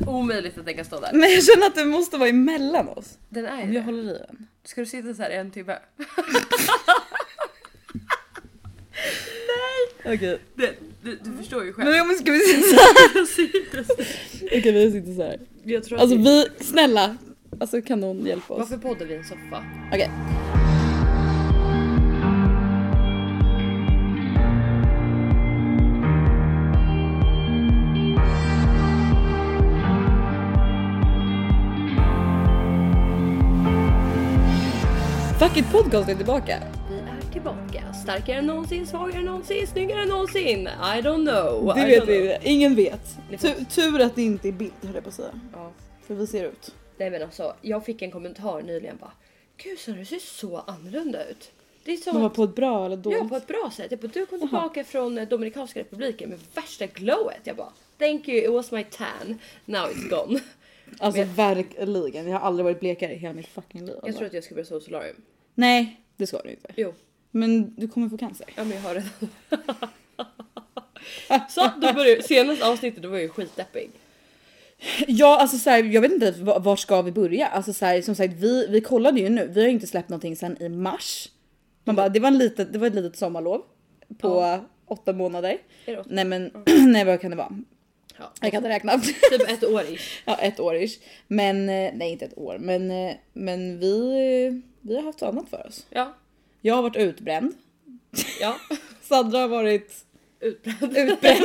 Men omöjligt att den kan stå där. Men jag känner att det måste vara emellan oss. Den är Om ju jag det. håller i den. Ska du sitta så här i en timme? Okej. Det, du, du förstår ju själv. Men men ska vi sitta så här? Jag sitter så- Okej vi sitter så här. Jag tror att Alltså det- vi, snälla. Alltså kan någon hjälpa oss? Varför poddar vi i en soffa? Okej. Fuck it podcast är tillbaka. Vi är tillbaka. Starkare än någonsin, svagare än någonsin, snyggare än någonsin. I don't know. Det I vet don't vi know. inte. Ingen vet. Tu- tur att det inte är bild höll jag på att säga. Ja. För vi ser ut. Nej men alltså, jag fick en kommentar nyligen bara. Gud så du ser så annorlunda ut. Det är Men som var att, på ett bra eller dåligt? ja, på ett bra sätt. Jag bara, du kom tillbaka från eh, Dominikanska republiken med värsta glowet. Jag bara, thank you, it was my tan. Now it's gone. Alltså verkligen. Jag har aldrig varit blekare i hela mitt fucking liv. Jag Alltså. tror att jag ska börja solarium. Nej, det ska du inte. Jo, Men du kommer få cancer. ja men jag har redan. så då började, senaste avsnittet då var jag ju skitdeppig. Ja, alltså så här, jag vet inte var, var ska vi börja? Alltså så här, som sagt, vi, vi kollade ju nu. Vi har ju inte släppt någonting sedan i mars. Man bara, det var, en litet, det var ett litet sommarlov på Ja. åtta månader. Är det åt- Nej men, nej vad kan det vara? Ja. Jag kan inte räkna. Typ ett år ish. ja, ett år ish. Men, eh, nej inte ett år. Men, eh, men vi, vi har haft annat för oss. Ja, Jag har varit utbränd. ja. Sandra har varit Utbränd. utbränd.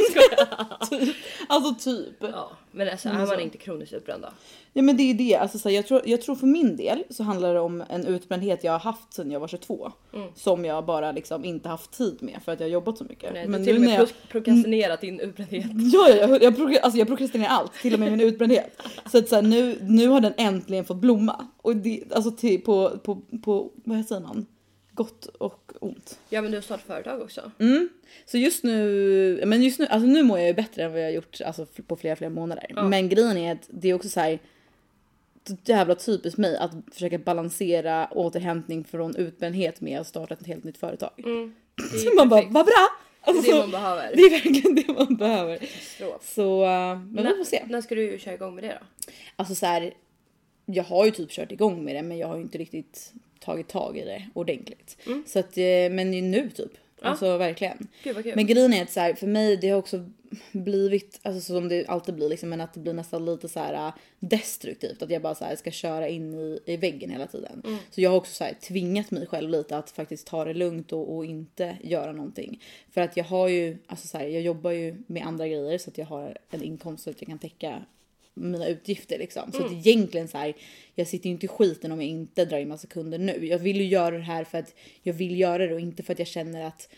typ. Alltså typ. Ja, men alltså är man inte kroniskt utbränd då? Ja men det är det, alltså, så här, jag, tror, jag tror för min del så handlar det om en utbrändhet jag har haft sedan jag var 22. Mm. Som jag bara liksom inte haft tid med för att jag har jobbat så mycket. Nej, men du har till och med jag, prokrastinerat din utbrändhet. ja, ja, jag, jag, prok- alltså, jag prokrastinerar allt, till och med min utbrändhet. Så att så här, nu, nu har den äntligen fått blomma. Och det, alltså till, på, på, på, vad säger man? Gott och ont. Ja men du har startat företag också. Mm. Så just nu, men just nu, alltså nu mår jag ju bättre än vad jag har gjort alltså, på flera, flera månader. Ja. Men grejen är att det är också så här jävla typiskt mig att försöka balansera återhämtning från utbrändhet med att starta ett helt nytt företag. Mm. Så man bara, vad bra! Det är Alltså, det man behöver. det är verkligen det man behöver. Så, uh, men vi får se. När ska du köra igång med det då? Alltså så här, jag har ju typ kört igång med det men jag har ju inte riktigt tagit tag i det ordentligt. Mm. Så att, eh, men nu typ. Ja. Alltså verkligen. Gud. Men grejen är att så här, för mig det har också blivit, alltså som det alltid blir liksom, men att det blir nästan lite så här äh, destruktivt. Att jag bara så här, ska köra in i, i väggen hela tiden. Mm. Så jag har också så här, tvingat mig själv lite att faktiskt ta det lugnt och, och inte göra någonting. För att jag har ju, alltså så här, jag jobbar ju med andra grejer så att jag har en inkomst så att jag kan täcka mina utgifter liksom. Så att egentligen så här, jag sitter ju inte i skiten om jag inte drar in massa kunder nu. Jag vill ju göra det här för att jag vill göra det och inte för att jag känner att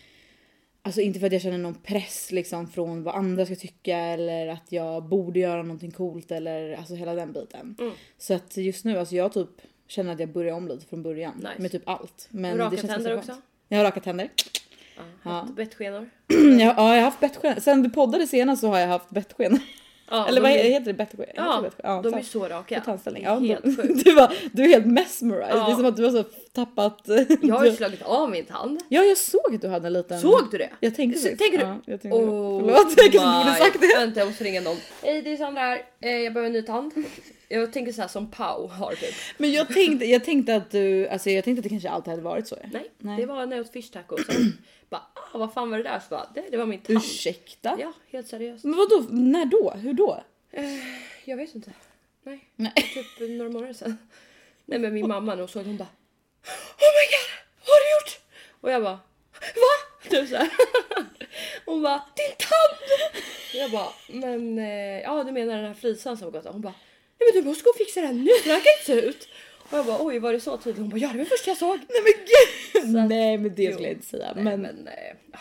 Alltså inte för att jag känner någon press liksom från vad andra ska tycka eller att jag borde göra någonting coolt eller alltså hela den biten. Mm. Så att just nu, alltså jag typ känner att jag börjar om lite från början Nice. med typ allt. Men Raka det känns tänder också? Jag har raka tänder. Ja. Ja. haft Bettskenor? jag, ja, jag har haft bettsken. Sen vi poddade senast så har jag haft bettsken. Ja, eller vad är- heter det? Heter det Ja, ja de är så raka. Tandställning. Ja, helt du, sjukt. du, var, du är helt mesmerized. Ja. Det är som att du har så tappat... Jag har ju slagit av min tand. Ja, jag såg att du hade en liten... Såg du det? Jag tänkte Så- tänker du? Ja, jag tänkte Oh. Förlåt, jag kanske inte borde sagt det. Vänta jag måste ringa någon. Hej det är Sandra här. Eh, Jag behöver en ny tand. Jag tänker så här som Pau har typ. Men jag tänkte, jag tänkte att du, alltså jag tänkte att det kanske alltid hade varit så. Nej, Nej. det var när jag åt fish tacos. Bara, vad fan var det där? Så bara, det, det var min tand. Ursäkta? Ja, helt seriöst. Men vadå, när då? Hur då? Eh, jag vet inte. Nej, Nej. typ några månader sedan. Nej men min mamma när hon såg det hon bara Oh my god, vad har du gjort? Och jag bara Va? Typ så här. Hon bara din tand! Jag bara men eh, ja du menar den här flisan som har gått? Hon bara nej men du måste gå och fixa den nu för den kan inte se ut. Och jag bara oj var det så tydligt? Hon bara ja det var det första jag såg. Nej men gud! Så att- Nej men det Jo. skulle jag inte säga. Nej, men, men eh,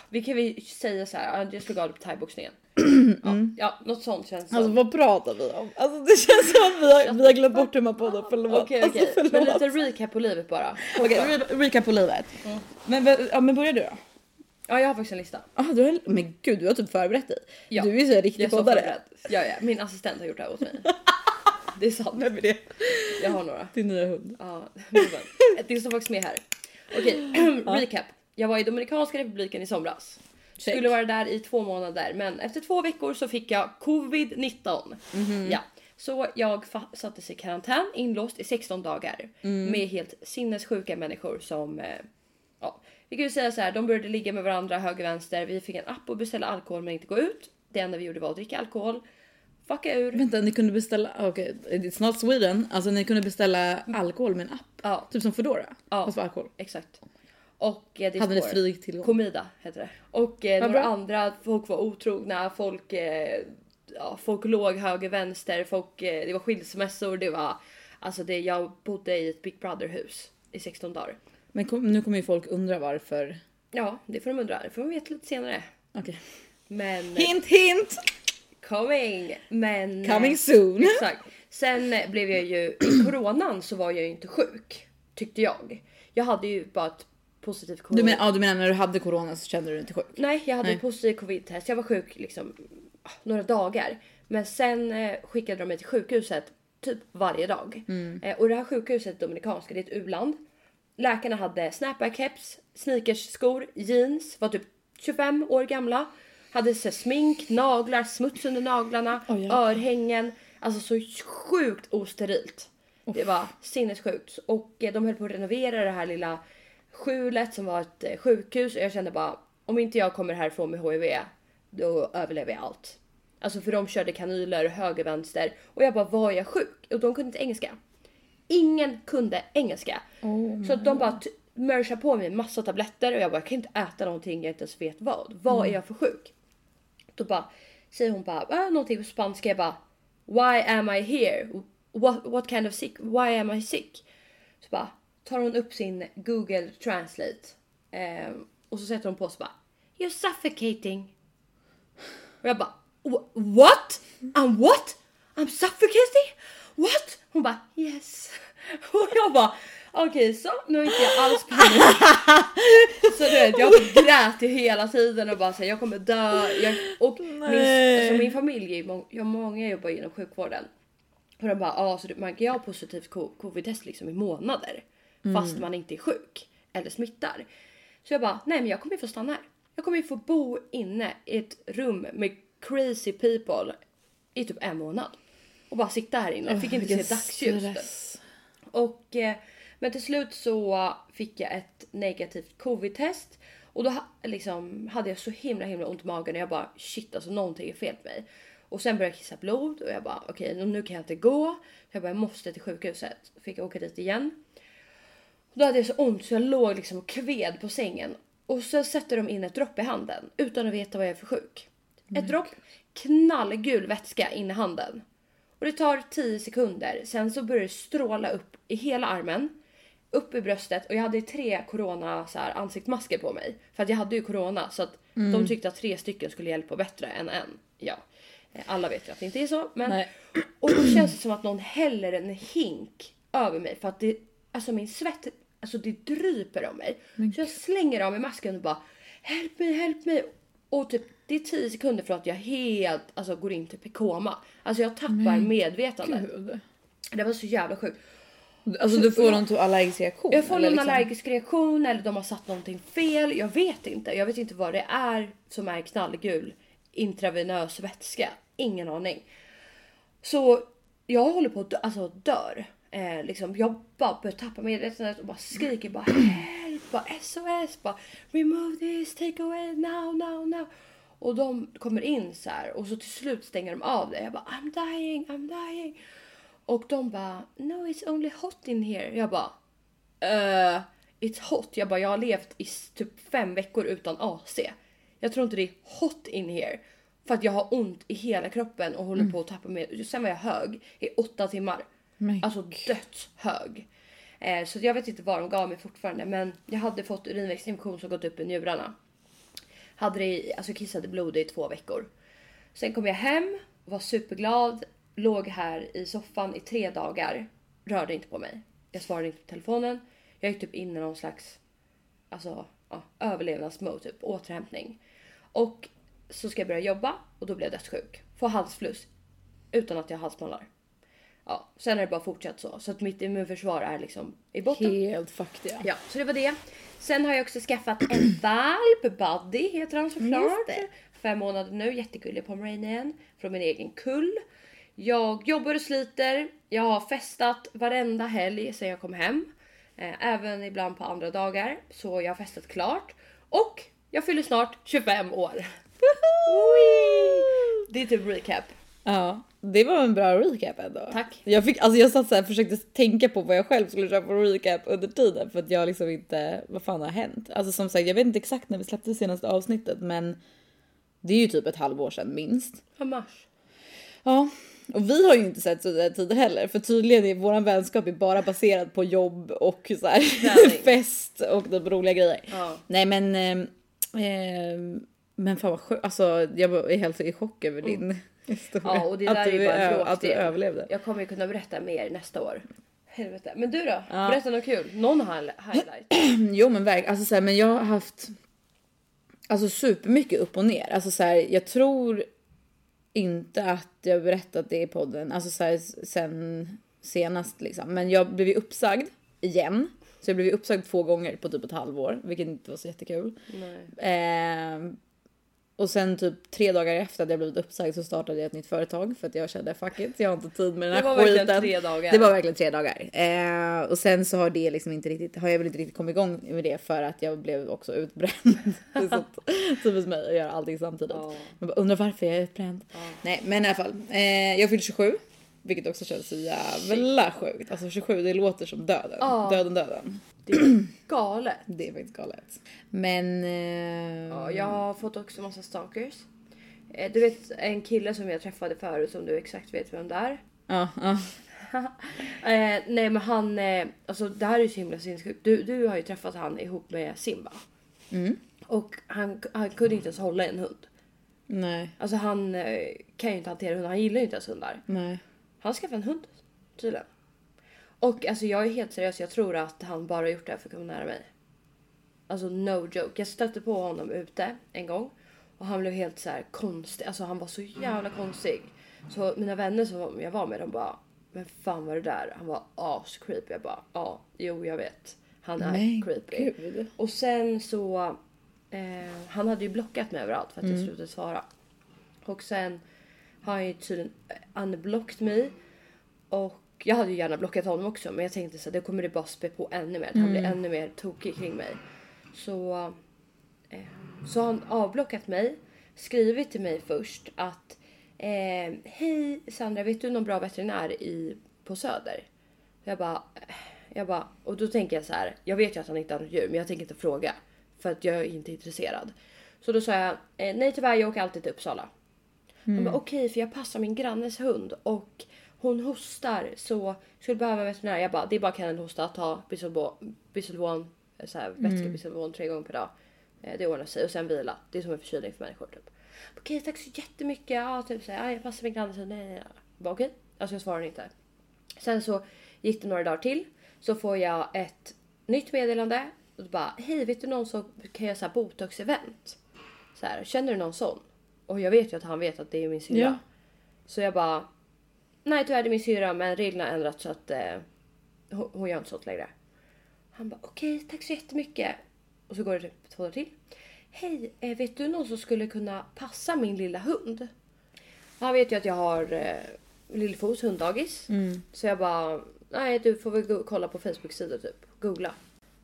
vi kan väl säga så här, ja, jag slog av det på thaiboxningen. Ja, ja, något sånt känns som. alltså vad pratar vi om? Alltså det känns som att vi har, vi har glömt bort hur man poddar. Förlåt. Okej Alltså, okej, men förlåt. lite recap på livet bara. Okej, re- recap på livet. Mm. Men, ja, men börja du då. Ja jag har faktiskt en lista. Ah, du har, men gud du har typ förberett dig. Ja. Du är ju så här riktig Jag poddare. förberedd. Ja, ja, min assistent har gjort det här åt mig. Det är sant. Vem är det? Jag har några. Din nya hund. Ja, det står faktiskt med här. Okej, recap. Jag var i Dominikanska republiken i somras. Check. Skulle vara där i två månader men efter två veckor så fick jag covid-19. Mhm. Ja, Så jag sattes i karantän, inlåst i 16 dagar Mm. med helt sinnessjuka människor som eh, ja, vi kan ju säga så här. De började ligga med varandra höger vänster. Vi fick en app och beställa alkohol men inte gå ut. Det enda vi gjorde var att dricka alkohol, fucka ur. Vänta, ni kunde beställa, okej, it's not Sweden. Alltså ni kunde beställa alkohol med en app. Ja, Typ som Foodora. Ja. Fast för alkohol. exakt. Och eh, det Hade ni fri tillgång? Komida heter det. Och eh, några bra. andra, folk var otrogna, folk, eh, ja, folk låg höger vänster, folk, eh, det var skilsmässor, det var alltså det, jag bodde i ett Big Brother hus i 16 dagar. Men kom, nu kommer ju folk undra varför. Ja, det får de undra, det får de veta lite senare. Okej. Men Hint hint! Coming! Men Coming eh, soon! Exakt. Sen blev jag ju, i coronan så var jag ju inte sjuk. Tyckte jag. Jag hade ju bara ett positivt corona. Du, men, ja, du menar när du hade corona så kände du dig inte sjuk? Nej, jag hade Nej. ett positivt covid-test. Jag var sjuk liksom ah, några dagar. Men sen eh, skickade de mig till sjukhuset typ varje dag. Eh, och det här sjukhuset, Dominikanska, det är ett u-land. Läkarna hade snapback-keps, sneakers-skor, jeans, var typ 25 år gamla. Hade så smink, naglar, smuts under naglarna, Oj, ja. örhängen. Alltså så sjukt osterilt. Det var sinnessjukt. Och eh, de höll på att renovera det här lilla skjulet som var ett eh, sjukhus och jag kände bara om inte jag kommer härifrån med HIV då överlever jag allt. Alltså för de körde kanyler höger vänster och jag bara var jag sjuk? Och de kunde inte engelska. Ingen kunde engelska. Oh Så de bara mörsade på mig massa tabletter och jag bara jag kan inte äta någonting jag inte ens vet vad. Vad är jag för sjuk? Och bara säger hon bara äh, någonting på spanska. Jag bara Why am I here? What, what kind of sick? Why am I sick? Så bara tar hon upp sin Google Translate eh, och så sätter hon på så bara You're suffocating. Och jag bara What? I'm what? I'm suffocating? What? Hon bara yes. Och jag bara okej så nu är inte jag alls panik. Så du vet jag grät ju hela tiden och bara säger jag kommer dö. Jag, och min, alltså, min familj, jag, många jobbar inom sjukvården. Och de bara ja så du- ju ha positivt co- covid-test liksom i månader. Fast man inte är sjuk eller smittar. Så jag bara nej men jag kommer ju få stanna här. Jag kommer ju få bo inne i ett rum med crazy people i typ en månad. Och bara sitta här inne. Jag fick inte se dagsljus. Och, eh, men till slut så fick jag ett negativt covid-test. Och då liksom, hade jag så himla himla ont i magen och jag bara shit alltså någonting är fel med mig. Och sen började jag kissa blod och jag bara okej nu kan jag inte gå. Jag bara jag måste till sjukhuset. Fick jag åka dit igen. Och då hade jag så ont så jag låg liksom och kved på sängen. Och så sätter de in ett dropp i handen utan att veta vad jag är för sjuk. Ett dropp knallgul vätska in i handen. Och det tar 10 sekunder. Sen så börjar det stråla upp i hela armen. Upp i bröstet och jag hade tre corona så här, ansiktsmasker på mig. För att jag hade ju corona så att de tyckte att tre stycken skulle hjälpa bättre än en. Ja. Eh, Alla vet ju att det inte är så. Men, Nej. och då känns det som att någon häller en hink över mig. För att det, alltså min svett, alltså det dryper om mig. så jag slänger av mig masken och bara Help mig, help mig. Och typ det är 10 sekunder från att jag helt alltså, går in typ i koma. Alltså jag tappar medvetandet. Gud. Det var så jävla sjukt. Alltså du får någon typ allergisk reaktion? Jag får någon liksom- allergisk reaktion eller de har satt någonting fel. Jag vet inte. Jag vet inte vad det är som är knallgul intravenös vätska. Ingen aning. Så jag håller på att dö, alltså dör. Eh, liksom, jag bara börjar tappa medvetandet och bara skriker bara help, bara SOS, bara remove this, take away now, now, now. Och de kommer in så här och så till slut stänger de av det. Jag bara I'm dying, I'm dying. Och de bara no it's only hot in here. Jag bara uh, it's hot. Jag bara jag har levt i typ fem veckor utan AC. Jag tror inte det är hot in here. För att jag har ont i hela kroppen och håller på att tappa med. Sen var jag hög i åtta timmar. Men Alltså dödshög. Eh, så jag vet inte vad de gav mig fortfarande men jag hade fått urinvägsinfektion som gått upp i njurarna. Hade det alltså kissade blod i två veckor. Sen kom jag hem, var superglad, låg här i soffan i tre dagar. Rörde inte på mig. Jag svarade inte på telefonen. Jag gick typ in i någon slags alltså, ja, överlevnadsmode, typ återhämtning. Och så ska jag börja jobba och då blir jag dödssjuk. Får halsfluss utan att jag har halsmandlar. Ja, sen har det bara fortsatt så. Så att mitt immunförsvar är liksom i botten. Helt fucked ja. Ja, så det var det. Sen har jag också skaffat en valp, Buddy heter han såklart. Fem månader nu, jättegullig pomeranian från min egen kull. Jag jobbar och sliter. Jag har festat varenda helg sedan jag kom hem. Eh, även ibland på andra dagar. Så jag har festat klart. Och jag fyller snart 25 år. Det är typ recap. Ja, det var en bra recap ändå. Tack. Jag, fick, alltså jag satt så här, försökte tänka på vad jag själv skulle köra på recap under tiden för att jag liksom inte, vad fan har hänt? Alltså som sagt, jag vet inte exakt när vi släppte senaste avsnittet men det är ju typ ett halvår sedan minst. Ja, mars. Ja, och vi har ju inte sett så där tider heller för tydligen är våran vänskap är bara baserad på jobb och så här, fest och typ roliga grejer. Ja. Nej men, eh, eh, men fan vad skönt, alltså jag är helt i chock över din historia. Ja, och det att, där är du, ju bara en att du bråkdel. överlevde. Jag kommer ju kunna berätta mer nästa år. Helvete. Men du då? Ja. Berätta något kul. Någon hi- highlight. Jo men verkligen, alltså så här, men jag har haft alltså supermycket upp och ner. Alltså så här, jag tror inte att jag berättat det i podden, alltså så här, sen senast liksom. Men jag blev ju uppsagd igen. Så jag blev ju uppsagd två gånger på typ ett halvår, vilket inte var så jättekul. Nej. Och sen typ tre dagar efter att jag blivit uppsagd så startade jag ett nytt företag för att jag kände fuck it, jag har inte tid med den Det här var verkligen skiten. tre dagar. Det var verkligen tre dagar. Eh, och sen så har det liksom inte riktigt, har jag väl inte riktigt kommit igång med det för att jag blev också utbränd. det typiskt mig att göra allting samtidigt. Ja. Man bara undrar varför jag är utbränd. Ja. Nej men i alla fall, eh, jag fyllde 27. Vilket också känns så jävla sjukt. Alltså 27 det låter som döden. Ja. Döden döden. Det är galet. Det är faktiskt galet. Men... Eh, Ja, jag har fått också massa stalkers. Eh, Du vet en kille som jag träffade förut som du exakt vet vem det är. ja, ja. Eh, nej men han, eh, alltså det här är ju så himla sinnessjukt. Du, du har ju träffat han ihop med Simba. Mm. Och han, han kunde inte ens hålla en hund. Nej, Alltså han eh, kan ju inte hantera hundar, han gillar ju inte ens hundar. nej. Han skaffade en hund tydligen. Och alltså jag är helt seriös, jag tror att han bara gjort det här för att komma nära mig. Alltså no joke. Jag stötte på honom ute en gång och han blev helt så här konstig. Alltså han var så jävla konstig. Så mina vänner som jag var med de bara Men fan var det där? Han var as creepy. Jag bara ja, jo jag vet. Han är Men creepy. gud. Och sen så eh, Han hade ju blockat mig överallt för att jag slutade svara. Och sen har han ju tydligen unblockat mig. Och jag hade ju gärna blockat honom också men jag tänkte så här, det kommer det bara spä på ännu mer. Att han blir ännu mer tokig kring mig. Så, eh, så har han avblockat mig. Skrivit till mig först att eh, Hej Sandra, vet du någon bra veterinär i, på Söder? Jag bara, eh, jag bara, och då tänker jag så här. Jag vet ju att han inte har något djur men jag tänker inte fråga. För att jag är inte intresserad. Så då sa jag, eh, nej tyvärr jag åker alltid till Uppsala. Han bara okej för jag passar min grannes hund och hon hostar så skulle behöva en veterinär. Jag bara det är bara kan en hosta ta Bisolvon, här, vätska Bisolvon tre gånger per dag. Eh, Det ordnar sig och sen vila. Det är som en förkylning för människor typ. Okej tack så jättemycket. Ja, typ så här, ja, jag passar min grannes hund. Nej, nej, nej. Bara okej. Alltså jag svarar inte. Sen så gick det några dagar till så får jag ett nytt meddelande och bara hej vet du någon som kan göra så här botox event? Så här, känner du någon sån? Och jag vet ju att han vet att det är min syrra. Ja. Så jag bara nej tyvärr det är min syrra men reglerna har ändrats så att eh, hon, hon gör inte sånt längre. Han bara okej tack så jättemycket. Och så går det typ två dagar till. Hej, eh, vet du någon som skulle kunna passa min lilla hund? Han vet ju att jag har eh, Lillefos hunddagis. Mm. Så jag bara, nej du får väl kolla på Facebook-sidor typ. Googla.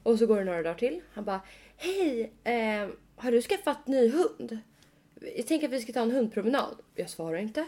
Och så går det några dagar till. Han bara, hej, eh, har du skaffat ny hund? Jag tänker att vi ska ta en hundpromenad. Jag svarar inte.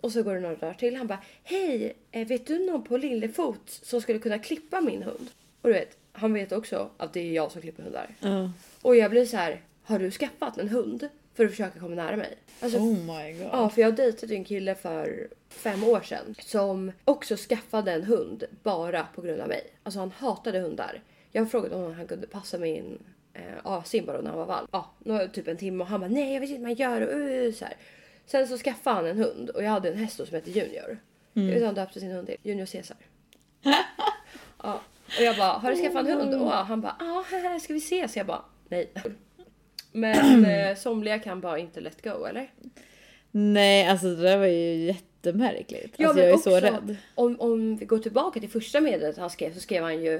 Och så går det några dagar till. Han bara, hej, eh, vet du någon på Lillefot som skulle kunna klippa min hund? Och du vet, han vet också att det är jag som klipper hundar. Ja. Och jag blir så här, har du skaffat en hund för att försöka komma nära mig? Alltså, Oh my god. Ja, för jag dejtade en kille för fem år sedan som också skaffade en hund bara på grund av mig. Alltså han hatade hundar. Jag frågade om han kunde passa min eh, A-Simba då när han var valp. Ja, typ en timme och han bara nej jag vet inte vad man gör och uh, så här. Sen så skaffade han en hund och jag hade en häst som hette Junior. Jag vet inte han döpte sin hund till Junior Caesar. ja, och jag bara har du skaffat en hund? Och han bara ja, ah, ska vi ses? Jag bara nej. Men eh, somliga kan bara inte let go eller? Nej, alltså det där var ju jättemärkligt. Ja, alltså jag är också, så rädd. Om, om vi går tillbaka till första meddelandet han skrev så skrev han ju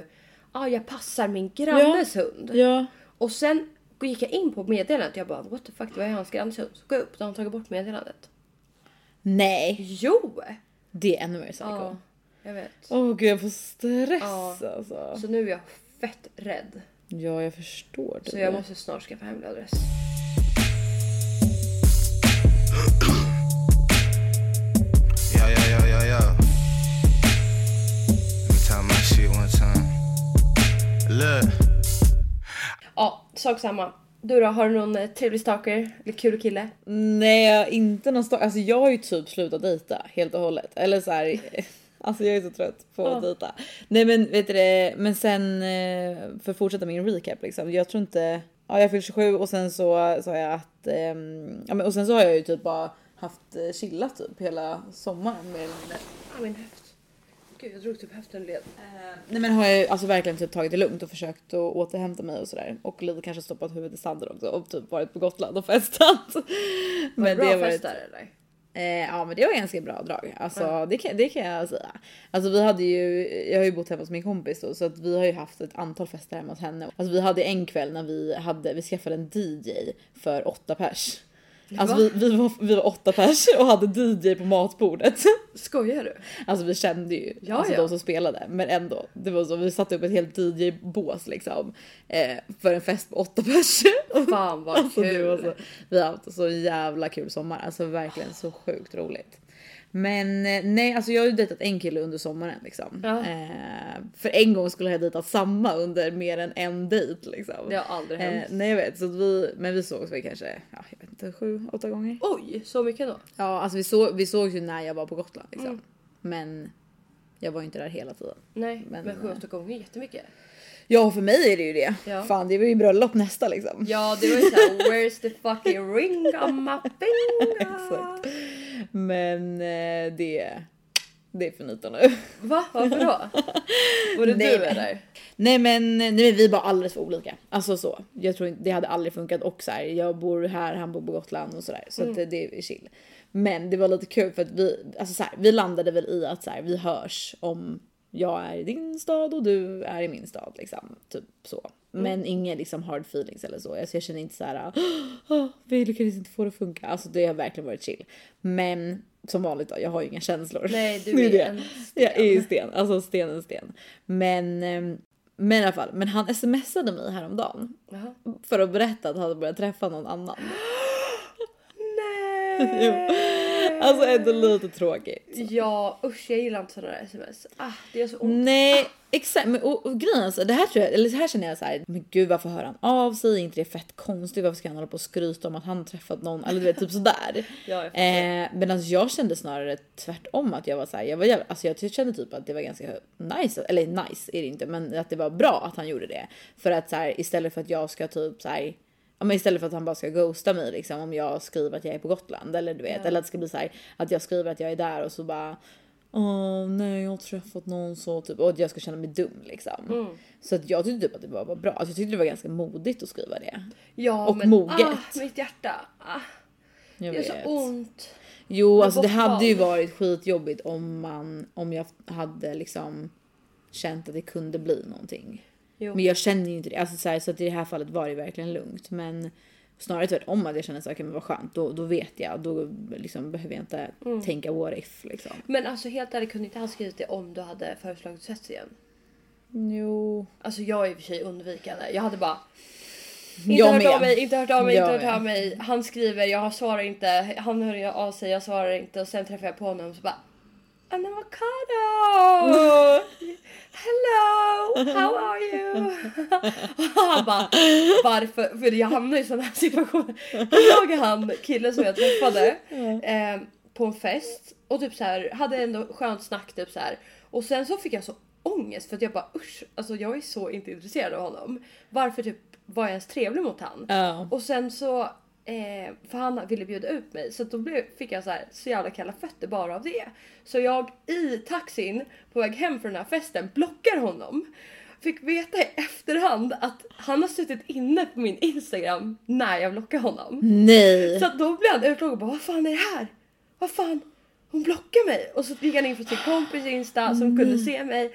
Ja, ah, jag passar min grannes hund. Ja. Och sen gick jag in på meddelandet jag bara what the fuck det var ju hans grannes hund. Så går jag upp och har han tagit bort meddelandet. Nej, Jo! det är ännu mer psycho. Ja, jag vet. Åh gud jag får stress Ja. alltså. Så nu är jag fett rädd. Ja jag förstår det. Så jag måste snart skaffa hemlig adress. Yo, yo, yo, yo, yo. Let me tell my shit one time. Look. Ja, sak samma. Du då, har du någon eh, trevlig stalker? Eller kul kille? Nej inte någonstans. Alltså jag har ju typ slutat dejta helt och hållet. Eller så här. Alltså jag är så trött på att Ja. dejta. Nej men vet du det, men sen eh, för att fortsätta min recap liksom. Jag tror inte, ja jag fyllde 27 och sen så sa jag att, ehm, ja men och sen så har jag ju typ bara haft eh, chillat typ hela sommaren med Ja, min höft. Gud, jag drog typ höften led. Nej men har jag alltså verkligen typ tagit det lugnt och försökt att återhämta mig och sådär. Och lite kanske stoppat huvudet i sanden också och typ varit på Gotland och festat. Var Men det bra har varit- fest där eller? Eh, ja men det var ganska bra drag. Alltså Ja. det, kan, det kan jag säga. Alltså vi hade ju, jag har ju bott hemma hos min kompis då så att vi har ju haft ett antal fester hemma hos henne. Alltså vi hade en kväll när vi hade, vi skaffade en DJ för åtta pers. Alltså vi, vi, var, vi var åtta pers och hade DJ på matbordet. Skojar du? Alltså vi kände ju Ja, alltså, ja. de som spelade men ändå. Det var så, vi satte upp ett helt DJ-bås liksom. Eh, för en fest på åtta pers. Fan vad Alltså, det kul. var så, vi har haft så jävla kul sommar, alltså verkligen så sjukt roligt. Men eh, nej, alltså jag har ju dejtat en kille under sommaren liksom. Ja. Eh, för en gång skulle jag dejta samma under mer än en dejt liksom. Det har aldrig eh, hänt. nej jag vet, så att vi, men vi sågs väl kanske, ja, jag vet inte, sju, åtta gånger. Oj, så mycket då? Ja, alltså vi, så, vi sågs ju när jag var på Gotland liksom. Mm. Men jag var ju inte där hela tiden. Nej, Men, men, sju, eh, åtta gånger är jättemycket. Ja, för mig är det ju det. Ja. Fan, det var ju bröllop nästa liksom. Ja, det var ju såhär, where's the fucking ring on my finger? Exakt. Men eh, det, det är finito nu. Va? Varför då? Var det Nej, du eller? Nej men, nej, men vi är bara alldeles för olika. Alltså så. Jag tror inte, det hade aldrig funkat och så här, jag bor här, han bor på Gotland och sådär. Så att det, det är chill. Men det var lite kul för att vi, alltså så här, vi landade väl i att så här, vi hörs om jag är i din stad och du är i min stad liksom. Typ så. Men ingen liksom hard feelings eller så. Alltså jag känner inte så här. "Åh, vi lyckades inte få det att funka. Alltså det har verkligen varit chill. Men som vanligt då, jag har ju inga känslor. Nej, du är det. en Jag är ju sten. sten, alltså sten är sten. Men, ehm, men i alla fall, men han smsade mig häromdagen Jaha. för att berätta att han hade börjat träffa någon annan. Nej! Alltså ändå lite tråkigt. Ja usch jag gillar inte sådana sms. Ah, det är så ont. Nej exakt men och, och grejen alltså, det här tror jag, eller så här känner jag så här, men gud varför hör han av sig? Är inte det fett konstigt? Varför ska han hålla på och skryta om att han träffat någon? Eller du vet typ sådär. Ja, jag eh, men alltså jag kände snarare tvärtom att jag var så här, jag var jävla, alltså jag kände typ att det var ganska nice, eller nice är det inte, men att det var bra att han gjorde det. För att så här, istället för att jag ska typ så här, Ja, men istället för att han bara ska ghosta mig liksom om jag skriver att jag är på Gotland eller du vet Ja. eller att det ska bli så här att jag skriver att jag är där och så bara Åh nej, jag har träffat någon så typ och att jag ska känna mig dum liksom. Mm. Så att jag tyckte typ att det var, var bra. Alltså, jag tyckte det var ganska modigt att skriva det. Ja och men moget. ah, mitt hjärta. Ah, Jag det är så vet. ont. Jo, Men alltså det hade ju varit skitjobbigt om man om jag hade liksom känt att det kunde bli någonting. Jo. Men jag känner ju inte det. Alltså, så, här, så att i det här fallet var det verkligen lugnt. Men snarare tvärtom att jag känner okay, men vad skönt. Då, då vet jag. Då liksom, behöver jag inte Mm. tänka what if liksom. Men alltså helt ärligt kunde inte han skrivit det om du hade föreslagit ses igen? Jo. Alltså jag är i och för sig undvikande. Jag hade bara inte Jag hört med. av mig, inte hört av mig, Jag inte hört med. av mig. Han skriver, jag svarar inte. Han hör av sig, jag svarar inte. Och sen träffar jag på honom så bara An avocado! Hello! How are you? Och han bara varför? För jag hamnar i sådana här situationer. Jag och han killen som jag träffade eh, på en fest och typ så här hade ändå skönt snack typ så här. Och sen så fick jag så ångest för att jag bara usch, alltså jag är så inte intresserad av honom. Varför typ var jag ens trevlig mot han? Ja. Och sen så, eh, för han ville bjuda ut mig så då blev, fick jag så, här, så jävla kalla fötter bara av det. Så jag i taxin på väg hem från den här festen blockar honom. Fick veta i efterhand att han har suttit inne på min Instagram när jag blockar honom. Nej. Så då blev han utlåg och bara vad fan är det här? Vad fan? Hon blockar mig! Och så gick han in på sin kompis Insta som kunde se mig.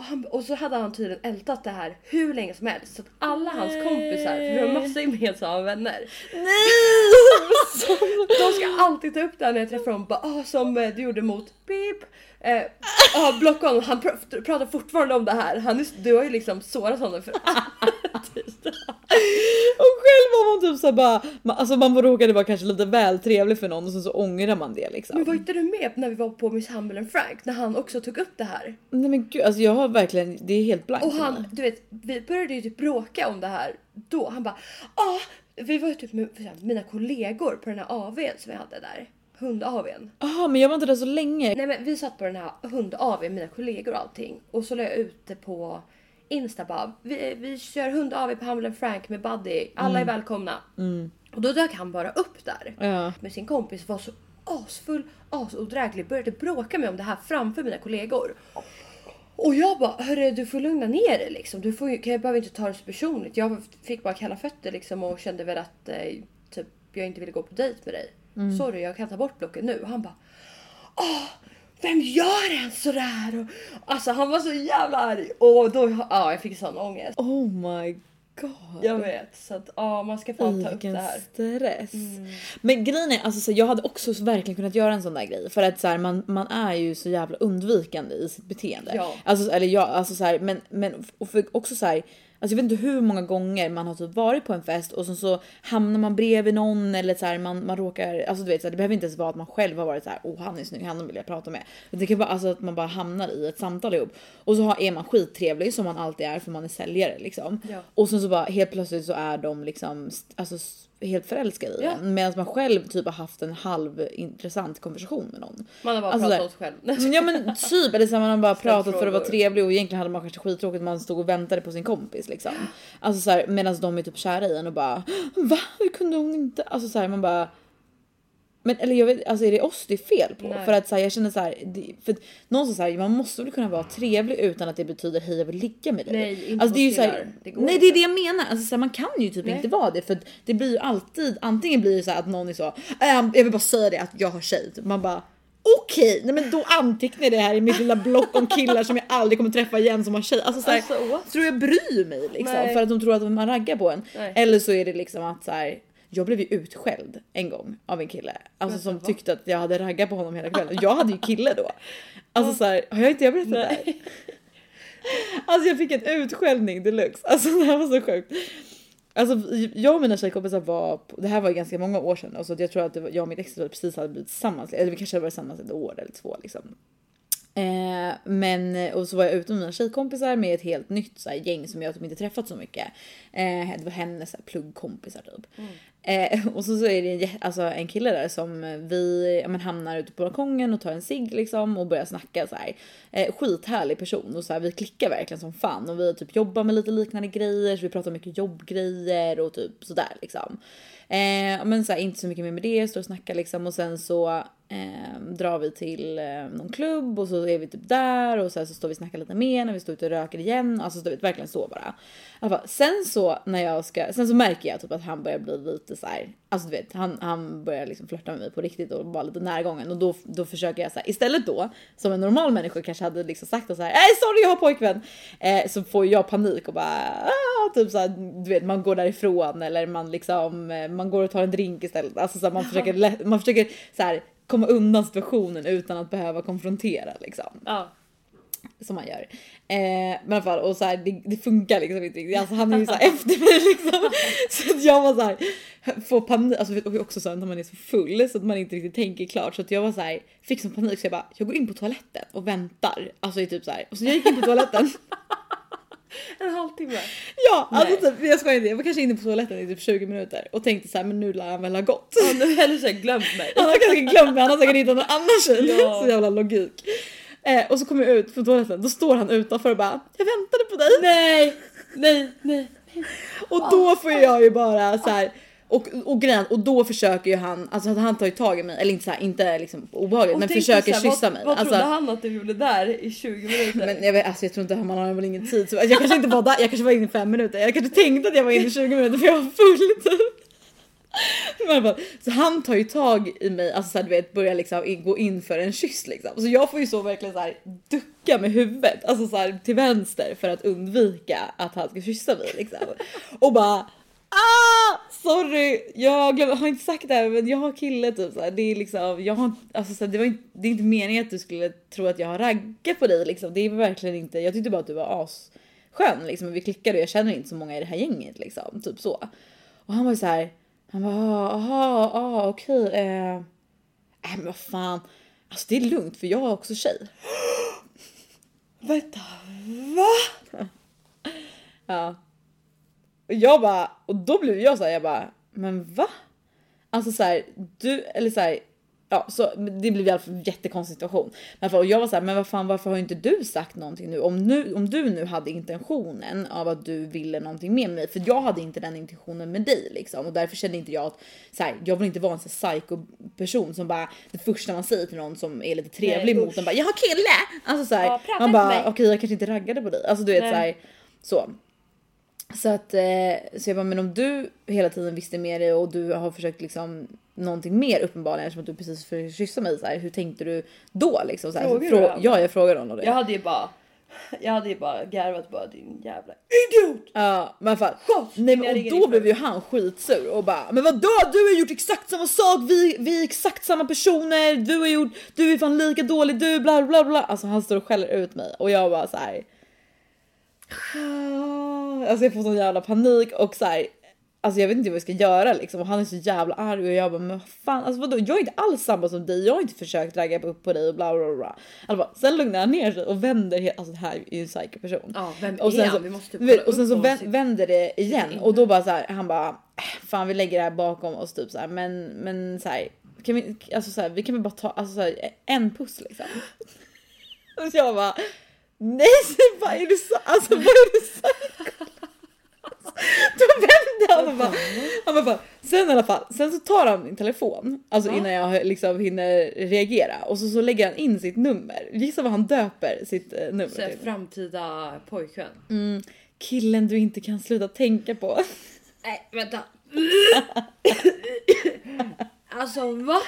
Och, han, och så hade han tydligen ältat det här hur länge som helst. Så att alla hans kompisar, för vi har massa gemensamma vänner. Nej! De ska alltid ta upp det här när jag träffar dem. Bara, ah, som eh, du gjorde mot Pip. Eh, ah, blocka honom. Han pr- pratar fortfarande om det här. Han är, du har ju liksom sårat honom för Och själv var man typ såhär bara, man, alltså man råkade vara kanske lite väl trevlig för någon och sen så ångrar man det liksom. Men var inte du med när vi var på Miss Humble and Frank när han också tog upp det här? Nej men gud, alltså jag har verkligen, det är helt blankt Och han, du vet, vi började ju typ bråka om det här då. Han bara, ah, vi var ju typ med mina kollegor på den här AWn som vi hade där. Hund-AWn. Jaha men jag var inte där så länge. Nej men vi satt på den här hund-AWn, mina kollegor och allting. Och så la jag ut det på Insta bara, vi, vi kör hund-AW på and Frank med Buddy. Alla är välkomna. Och då dök han bara upp där. Ja. med sin kompis var så asfull, asodräglig, började bråka med om det här framför mina kollegor. Och jag bara, hörru du får lugna ner dig liksom. Du får, jag behöver inte ta det så personligt. Jag fick bara kalla fötter liksom och kände väl att eh, typ, jag inte ville gå på dejt med dig. Sorry, jag kan ta bort blocket nu. Och han bara, åh, vem gör ens sådär? Och, alltså han var så jävla arg. Och då, ja jag fick sån ångest. Oh my god. Jag vet. Så att ja, man ska fan ta upp det här. stress. Men grejen är, alltså, så jag hade också verkligen kunnat göra en sån där grej för att så här, man, man är ju så jävla undvikande i sitt beteende. Ja. Alltså, eller jag, alltså så här, men, men och för också så här. Alltså jag vet inte hur många gånger man har typ varit på en fest och sen så hamnar man bredvid någon eller så här, man, man råkar, alltså du vet så här, det behöver inte ens vara att man själv har varit så här, oh han är snygg, han vill jag prata med. Det kan vara alltså att man bara hamnar i ett samtal ihop och så har, är man skittrevlig som man alltid är för man är säljare liksom. Ja. Och sen så bara helt plötsligt så är de liksom alltså, helt förälskade i Ja. en medan man själv typ har haft en halv intressant konversation med någon. Man har bara Alltså, pratat själv. Ja men typ eller så man har bara pratat för att vara trevlig och egentligen hade man kanske skittråkigt man stod och väntade på sin kompis liksom. Alltså så medan de är typ kära i en och bara va? Hur kunde hon inte? Alltså så här man bara men eller jag vet, alltså är det oss det är fel på? Nej. För att så här, jag känner så här, det, för någonstans så här, man måste väl kunna vara trevlig utan att det betyder hej jag vill ligga med dig. Nej, inte alltså, det är ju så här. Det nej inte. det är det jag menar, alltså, så här, man kan ju typ Nej. inte vara det för det blir ju alltid antingen blir det så här att någon är så "Äh, jag vill bara säga det att jag har tjej, man bara Okej, nej men då antecknar jag det här i mitt lilla block om killar som jag aldrig kommer träffa igen som har tjej. Alltså, så här, Alltså, tror jag bryr mig liksom Nej. för att de tror att man raggar på en. Eller så är det liksom att så här, jag blev ju utskälld en gång av en kille alltså som vad? tyckte att jag hade raggat på honom hela kvällen. Jag hade ju kille då. Alltså så här, har jag inte jag berättat det här? Alltså jag fick en utskällning deluxe. Alltså det här var så sjukt. Alltså jag och mina tjejkompisar var, på, det här var ju ganska många år sedan, alltså jag tror att var, jag och mitt ex precis hade blivit tillsammans, eller vi kanske hade varit tillsammans ett år eller två liksom. Eh, men och så var jag ute med mina tjejkompisar med ett helt nytt så här, gäng som jag typ inte träffat så mycket. Eh, det var hennes så här, pluggkompisar typ. Eh, och så, så är det en, alltså, en kille där som vi ja, men, hamnar ute på balkongen och tar en cigg liksom och börjar snacka så här. Eh, skithärlig person och så här, vi klickar verkligen som fan och vi typ jobbar med lite liknande grejer så vi pratar mycket jobbgrejer och typ sådär liksom. Eh, men så här, inte så mycket mer med det, står och snackar liksom och sen så eh, drar vi till eh, någon klubb och så är vi typ där och sen så står vi och snackar lite mer när vi står ute och röker igen. Alltså du vet, verkligen så bara. Fall, sen så när jag ska, sen så märker jag typ att han börjar bli lite så här, alltså du vet han, han börjar liksom flörta med mig på riktigt och vara lite närgången och då, då försöker jag så här, istället då som en normal människa kanske hade liksom sagt och så här, nej sorry jag har pojkvän. Eh, så får jag panik och bara ah, typ så här, du vet man går därifrån eller man liksom eh, man går och tar en drink istället. Alltså så här, man försöker man försöker så här komma undan situationen utan att behöva konfrontera liksom Ja. som man gör. Eh, men i alla fall och så här, det, det funkar liksom inte riktigt. Alltså han är ju så efter mig liksom. Så att jag var så här får panik, alltså och också så här, när man är så full så att man inte riktigt tänker klart så att jag var så här fick sån panik så jag bara jag går in på toaletten och väntar. Alltså i typ så här och så jag gick in på toaletten. En halvtimme. ja, alltså Nej. typ, jag skojar inte, jag var kanske inne på toaletten i typ 20 minuter och tänkte så här men nu lär han väl ha gått. Ja, nu har du så här glömt mig. Han har kanske glömt mig, han har säkert hittat någon annan tjej. Ja. Så jävla logik. Eh, och så kommer jag ut från toaletten, då står han utanför och bara jag väntade på dig. Nej, nej, nej. Och då får jag ju bara så här och, och grejen, och då försöker ju han, alltså han tar ju tag i mig, eller inte så här, inte liksom obehagligt Och men försöker så här, kyssa vad, mig. Vad alltså, trodde han att du gjorde där i 20 minuter? men jag, vet, alltså jag tror inte man har väl ingen tid. Så, jag kanske inte var där, jag kanske var inne i fem minuter. Jag kanske tänkte att jag var inne i 20 minuter för jag var full typ. Men så han tar ju tag i mig, alltså så här, du vet börjar liksom gå in för en kyss liksom. Så jag får ju så verkligen så här ducka med huvudet, alltså så här till vänster för att undvika att han ska kyssa mig liksom. Och bara Ah! Sorry, jag glöm, har inte sagt det här men jag har kille typ såhär. Det är liksom, jag har alltså såhär, det var inte, det är inte meningen att du skulle tro att jag har raggat på dig liksom. Det är verkligen inte, jag tyckte bara att du var asskön liksom. Vi klickade och jag känner inte så många i det här gänget liksom, typ så. Och han var ju så här, han bara ah, aha, aha okej, okay, eh. äh, men vad fan, alltså det är lugnt för jag är också tjej. Vänta, va? Ja. Och jag bara, och då blev jag så här, jag bara, men va? Alltså så här, du, eller så här, ja, så det blev i alla fall en jättekonstig situation. Men för, och jag var så här, men vad fan, varför har inte du sagt någonting nu? Om, nu? om du nu hade intentionen av att du ville någonting med mig, för jag hade inte den intentionen med dig liksom och därför kände inte jag att så här, jag vill inte vara en sån psycho person som bara det första man säger till någon som är lite trevlig Nej, mot en bara jag har kille. Alltså så här, Ja, man bara okej, jag kanske inte raggade på dig. Alltså du vet Nej. så här så. Så att eh, så jag bara, men om du hela tiden visste dig och du har försökt liksom någonting mer uppenbarligen eftersom att du precis försökte kyssa mig så här, hur tänkte du då liksom? Så här, Frågar så, frå- ja, jag frågade honom det. Jag hade ju bara, jag hade ju bara garvat bara din jävla idiot. Ja, men fan. Nej, men, och då blev ju han skitsur och bara men vadå du har gjort exakt samma sak vi, vi är exakt samma personer du har gjort du är fan lika dålig du bla bla bla alltså han står och skäller ut mig och jag bara så här. "Ah." Alltså jag får sån jävla panik och så här. Alltså jag vet inte vad jag ska göra liksom och han är så jävla arg och jag bara men fan alltså vadå jag är inte alls samma som dig jag har inte försökt ragga upp på dig och bla bla bla. Alltså, bara, sen lugnar han ner sig och vänder alltså det här är ju en psycho person. Ja, vem Och är sen, han? så, Vi måste kolla och sen så vänder det igen och då bara så här, han bara "Äh, fan vi lägger det här bakom oss typ så här, men men så här, kan vi alltså så vi kan väl bara ta alltså så en puss liksom. Och jag bara nej vad är du så alltså vad är du så Då vände han och bara, han bara, sen i alla fall, sen så tar han min telefon, alltså Ja. innan jag liksom hinner reagera och så, så lägger han in sitt nummer. Gissa vad han döper sitt eh, nummer Så till? framtida pojkvän. Mm, killen du inte kan sluta tänka på. Nej vänta. alltså va?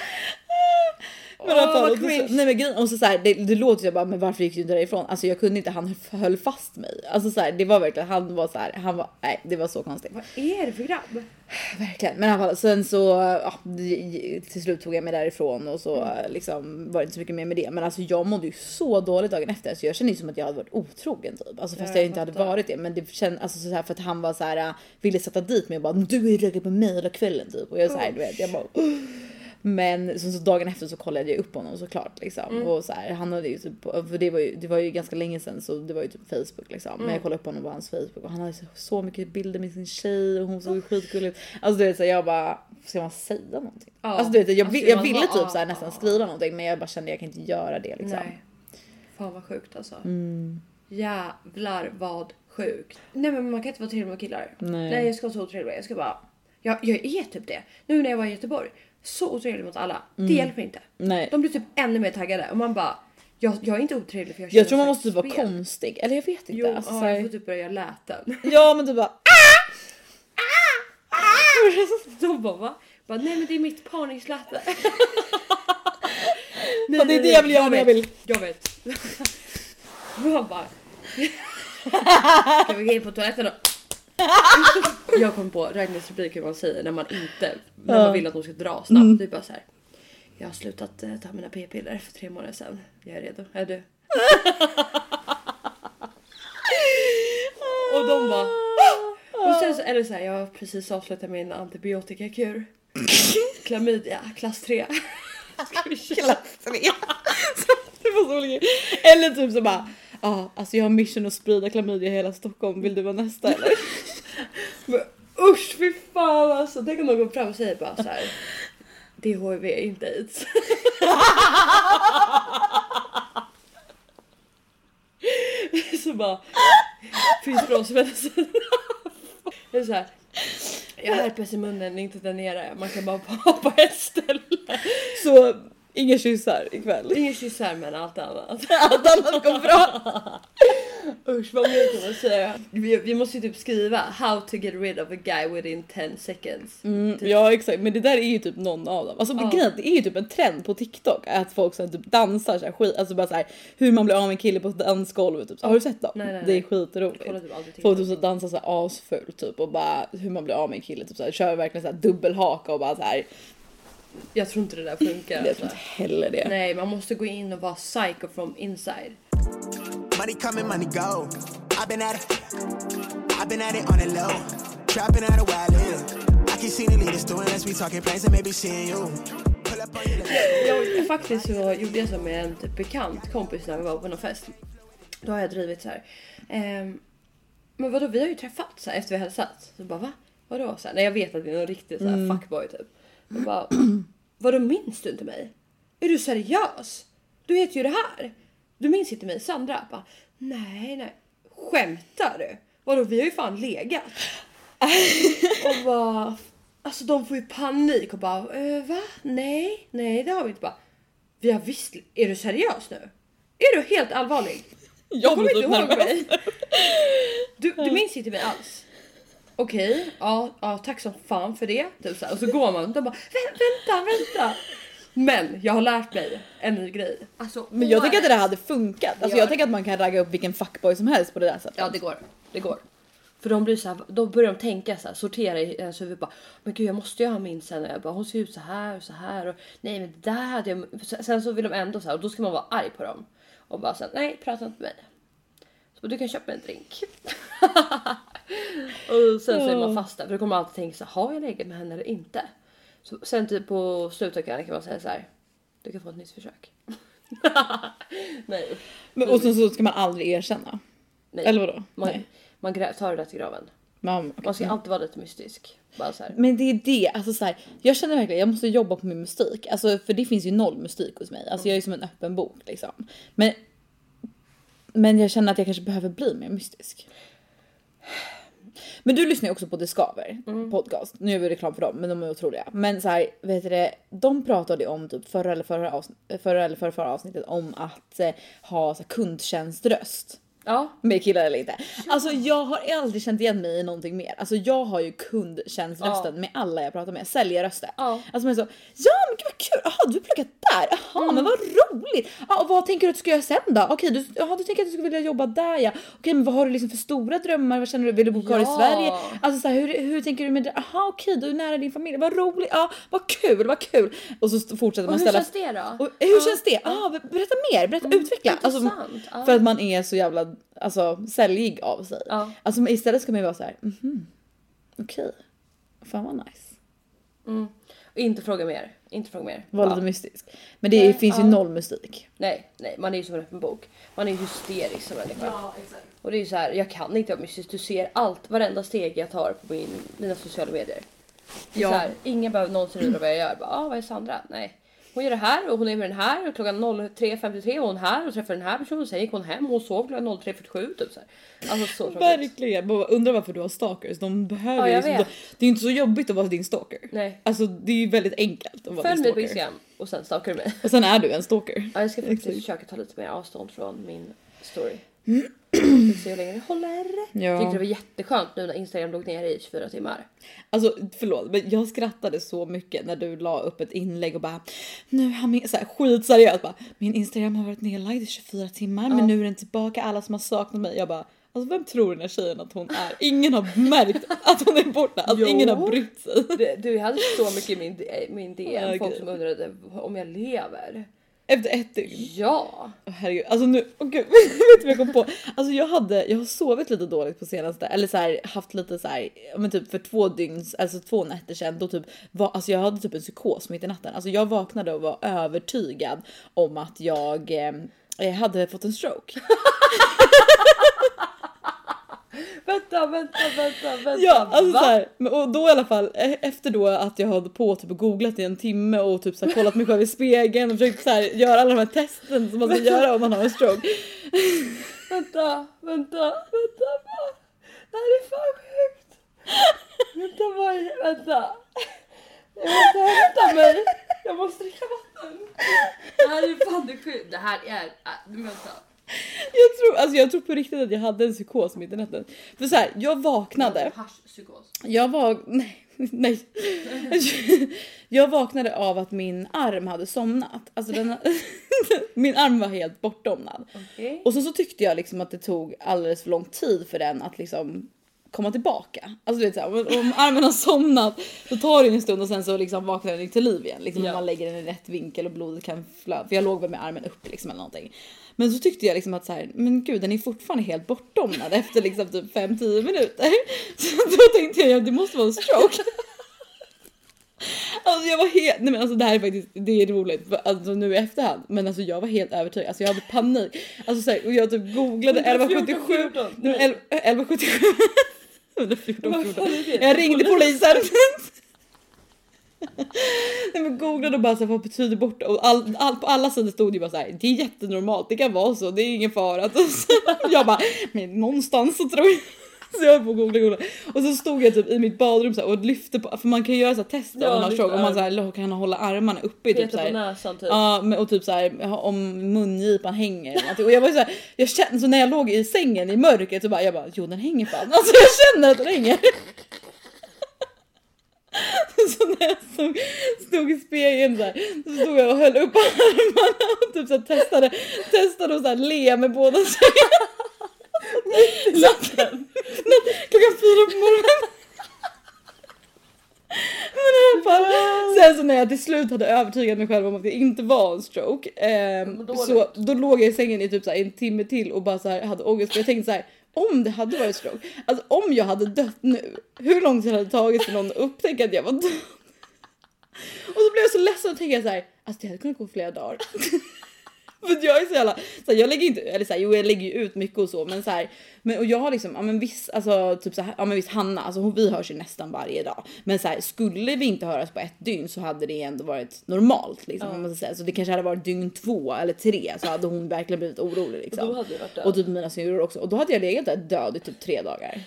Men Åh, fall, så, nej men grejen, och så, så här, det, det låter ju bara men varför gick du inte därifrån? Alltså jag kunde inte, han höll fast mig. Alltså så här, det var verkligen, han var så här, han var, nej det var så konstigt. Vad är det för grabb? Verkligen. Men i alla fall sen så ja, till slut tog jag mig därifrån och så liksom var det inte så mycket mer med det. Men alltså jag mådde ju så dåligt dagen efter så jag kände ju som att jag hade varit otrogen typ. Alltså fast Ja, jag jag inte hade varit det. Men det kändes alltså så här för att han var så här ville sätta dit mig och bara du är raggad på mig hela kvällen typ. Och jag så här, du vet jag bara men så, så dagen efter så kollade jag upp honom såklart liksom. Och så här, han hade ju typ, för det var ju, det var ju ganska länge sedan så det var ju typ Facebook liksom. Men jag kollade upp honom på hans Facebook och han hade så, så mycket bilder med sin tjej och hon såg ju skitgullig ut. Alltså du vet så jag bara, ska man säga någonting? Ja. Alltså du vet jag, Alltså, jag man ville typ så här, ah, nästan ah. skriva någonting men jag bara kände jag kan inte göra det liksom. Nej. Fan vad sjukt alltså. Mm. Jävlar vad sjukt. Nej men man kan inte vara trevlig med killar. Nej. Nej jag ska vara så otrevlig. Jag ska bara. Jag, jag är typ det. Nu när jag var i Göteborg. Så otrevlig mot alla. Mm. Det hjälper inte. Nej. De blir typ ännu mer taggade och man bara. Jag, jag är inte otrevlig för jag Jag tror man måste typ vara spel. konstig. Eller jag vet inte. Jo, alltså, ja, jag får typ börja göra läten. Ja men typ bara De bara va? Bara, nej men det är mitt parningsläte. nej, det är det jag vill göra när jag vill. Jag vet. Man bara. Ska vi gå in på toaletten då? jag kom på Ragnhilds rubrik hur man säger när man inte när man vill att de ska dra snabbt. Det är bara så här. Jag har slutat eh, ta mina p-piller för tre månader sedan. Jag är redo. Är du? Och de bara. Och sen så är det så här, jag har precis avslutat min antibiotikakur. Klamydia klass 3. Ska vi köra? klass 3. det var så olika. Eller typ så bara, ja alltså jag har mission att sprida klamydia i hela Stockholm, vill du vara nästa eller? Men usch fy fan alltså. Tänk om någon går fram och säger bara så här. Det är HIV inte aids. så bara. Finns bromsmedicin. Det är så här. Jag har herpes i munnen, inte där nere. Man kan bara vara på ett ställe. Så inga kyssar ikväll. Inga kyssar men allt annat. Allt annat går bra. Usch vad mer kan man säga? Vi, vi måste ju typ skriva how to get rid of a guy within 10 seconds. Mm, ja exakt men det där är ju typ någon av dem. Alltså Ja. det är ju typ en trend på TikTok att folk som typ dansar så här skit, alltså bara så här hur man blir av med en kille på dansgolvet typ. Så, har du sett dem? Nej, nej, Det är skitroligt. Typ Folk typ så dansar så här asfult typ och bara hur man blir av med en kille typ så här, kör verkligen så här dubbelhaka och bara så här. Jag tror inte det där funkar. Jag tror Alltså. inte heller det. Nej, man måste gå in och vara psycho from inside. Money coming, money go. I've been at it. I've been at it on the low. Trapping out a while live. I can see the leaders doing as we talking plans and maybe seeing you. Jag, faktiskt så gjorde jag så med en typ bekant kompis när vi var på någon fest. Då har jag drivit så här. Ehm, men vadå, vi har ju träffats så här, efter vi hade hälsat. Så bara va? Vadå? Så här, nej jag vet att vi är någon riktig så här, fuckboy typ. Jag bara, vadå minns du inte mig? Är du seriös? Du heter ju det här. Du minns inte mig? Sandra? Jag Bara, nej nej. Skämtar du? Vadå vi har ju fan legat. och bara, alltså de får ju panik och bara, eh, va? Nej, nej det har vi inte. Bara, vi har visst, är du seriös nu? Är du helt allvarlig? Jag kommer inte ihåg mig. Du, du minns inte mig alls? Okej, ja, ja tack som fan för det. Typ så här. Och så går man och bara "Vä- vänta, vänta. Men jag har lärt mig en ny grej. Alltså, Men jag åh, tänker att det där hade funkat. Alltså Ja. jag tänker att man kan ragga upp vilken fuckboy som helst på det där sättet. Ja det går, det går. För de blir så här, då börjar de tänka så här, sortera i ens huvud bara, men gud jag måste ju ha min sen. Jag bara, hon ser ut så här och så här och nej men det där hade jag. Sen så vill de ändå så här och då ska man vara arg på dem och bara så här, nej prata inte med mig. Så du kan köpa mig en drink. och sen så är man fast där för då kommer man alltid tänka så här, har jag legat med henne eller inte? Så sen typ på slutet kan man säga så här, du kan få ett nytt försök. nej. Men, och sen så ska man aldrig erkänna. nej. Eller vadå? Man, Nej. man tar det där till graven. Man, Man ska alltid vara lite mystisk. Men det är det, alltså så här, jag känner verkligen jag måste jobba på min mystik. Alltså för det finns ju noll mystik hos mig. Alltså jag är som en öppen bok liksom. Men, men jag känner att jag kanske behöver bli mer mystisk. Men du lyssnar ju också på Det Skaver podcast. Nu gör vi reklam för dem, men de är otroliga. Men så här, vet du det, de pratade om typ förra eller förra, avsn- förra, eller förra, förra avsnittet om att eh, ha så här, kundtjänströst. Ja, Med killar eller inte. Alltså jag har aldrig känt igen mig i någonting mer. Alltså jag har ju kundtjänströsten Ja. med alla jag pratar med. Säljarrösten. Ja. Alltså man är så, ja men gud vad kul, jaha du pluggat där, jaha Mm. men vad roligt. Ja, och vad tänker du att du ska göra sen då? Okej du, jaha, du tänker att du skulle vilja jobba där ja. Okej men vad har du liksom för stora drömmar? Vad känner du? Vill du bo kvar i Ja. Sverige? Alltså så här, hur, hur tänker du med det? Jaha okej du är nära din familj, vad roligt, ja vad kul, vad kul. Och så fortsätter och man hur ställa känns det då? och hur känns det? Ah, berätta mer, berätta, utveckla. Alltså, intressant. Ja. För att man är så jävla alltså, säljig av sig. Ja. Alltså, men istället ska man ju vara så här, mhm, okej, fan vad nice. Och inte fråga mer. Inte fråga mer. Var Ja. lite mystisk. Men det Nej, finns ju ja. noll mystik. Nej, nej, man är ju som en öppen bok. Man är ju hysterisk som människa. Och det är ju så här, jag kan inte vara mystisk. Du ser allt, varenda steg jag tar på min, mina sociala medier. Det är Ja. så här, ingen behöver någonsin undra vad jag gör. Bara, ah, vad är Sandra? Nej. Hon gör det här och hon är med den här och klockan 03.53 och hon här och träffar den här personen. Sen gick hon hem och hon sov klockan 03.47 typ så här. Alltså så tråkigt. Verkligen. Bara Undrar varför du har stalkers. De behöver Ja, ju liksom-. Det är ju inte så jobbigt att vara din stalker. Nej. Alltså det är ju väldigt enkelt att vara Följ din mig på stalker. Instagram och sen stalkar du mig. Och sen är du en stalker. Ja, jag ska faktiskt Exakt. försöka ta lite mer avstånd från min story. Vi får se hur länge det håller. Ja. Jag tyckte det var jätteskönt nu när Instagram låg ner i 24 timmar. Alltså förlåt men jag skrattade så mycket när du la upp ett inlägg och bara nu har min, så här, skitseriöst bara min Instagram har varit nedlagd i 24 timmar men nu är den tillbaka alla som har saknat mig. Jag bara alltså vem tror den här tjejen att hon är? Ingen har märkt att hon är borta. Alltså Jo. ingen har brytt sig. Du, jag hade så mycket i min, min DM, Okej. folk som undrade om jag lever. Efter ett dygn. Ja! Åh, herregud, alltså nu, åh gud, vet du vad jag kom på? Alltså jag hade, jag har sovit lite dåligt på senaste, eller så här, haft lite så här, men typ för två dygn, alltså två nätter sedan då typ var, alltså jag hade typ en psykos mitt i natten. Alltså jag vaknade och var övertygad om att jag eh, hade fått en stroke. Vänta, vänta, vänta, vänta. Ja, alltså så här, och då i alla fall e- efter då att jag hade på typ googlat i en timme och typ så här, kollat mig själv i spegeln och försökt så här, göra alla de här testen som man ska göra om man har en stroke. Vänta, vänta, vänta. va? Det här är fan sjukt. Vänta, vad Vänta. Jag måste hämta mig. Jag måste dricka vatten. Det här är fan det sjukt. Det här är... Äh, vänta. Jag tror, alltså jag tror på riktigt att jag hade en psykos mitt i natten. För så här, jag vaknade. Haschpsykos. Jag var... Nej, nej. Jag vaknade av att min arm hade somnat. Alltså den, min arm var helt bortdomnad. Okej. Och så, så tyckte jag liksom att det tog alldeles för lång tid för den att liksom komma tillbaka. Alltså du vet såhär, om, om armen har somnat då tar det en stund och sen så liksom vaknar den till liv igen. Liksom Ja. man lägger den i rätt vinkel och blodet kan flöda. För jag låg väl med armen upp liksom eller någonting. Men så tyckte jag liksom att så här, men gud den är fortfarande helt bortdomnad efter liksom typ 5-10 minuter. Så då tänkte jag att det måste vara en stroke. Alltså jag var helt, nej men alltså det här är faktiskt, det är roligt alltså nu i efterhand men alltså jag var helt övertygad, alltså jag hade panik. Alltså så här, och jag typ googlade 1177, 14, nej, men 11 1177. 114, Vad 14. fan är det? Jag ringde polisen. Nej men googlade och bara så här, vad betyder borta och all, all, på alla sidor stod det bara så här, det är jättenormalt, det kan vara så, det är ingen fara. Jag bara, men någonstans så tror jag så jag höll på att googla, googla. Och så stod jag typ i mitt badrum så här, och lyfte på, för man kan göra så här tester Ja, om man har om man så här, kan hålla armarna uppe i typ så Peta på här, näsan typ. Ja, och typ så här, om mungipan hänger. Och jag var så här, jag kände så när jag låg i sängen i mörkret så bara, jag bara, jo den hänger fan. Alltså jag känner att den hänger. Så när jag stod, stod i spegeln så, här, så stod jag och höll upp armarna och typ så testade, testade att så här le med båda sidorna. Klockan fyra på morgonen. Men i alla fall, sen så när jag till slut hade övertygat mig själv om att det inte var en stroke dåligt. så då låg jag i sängen i typ så en timme till och bara så hade ångest för jag tänkte så här om det hade varit stroke, alltså om jag hade dött nu, hur lång tid hade det tagit för någon att upptäcka att jag var död? Och så blev jag så ledsen och tänkte så här, alltså det hade kunnat gå flera dagar. För jag är så jävla, så här, jag lägger inte, eller så här, jo jag lägger ju ut mycket och så men så här, men och jag har liksom, ja men viss, alltså typ så här, ja men visst Hanna, alltså hon, vi hörs ju nästan varje dag. Men så här, skulle vi inte höras på ett dygn så hade det ändå varit normalt liksom. om Man säga. Så det kanske hade varit dygn två eller tre så hade hon verkligen blivit orolig liksom. Då hade varit död. Och typ mina syrror också. Och då hade jag legat där död i typ tre dagar.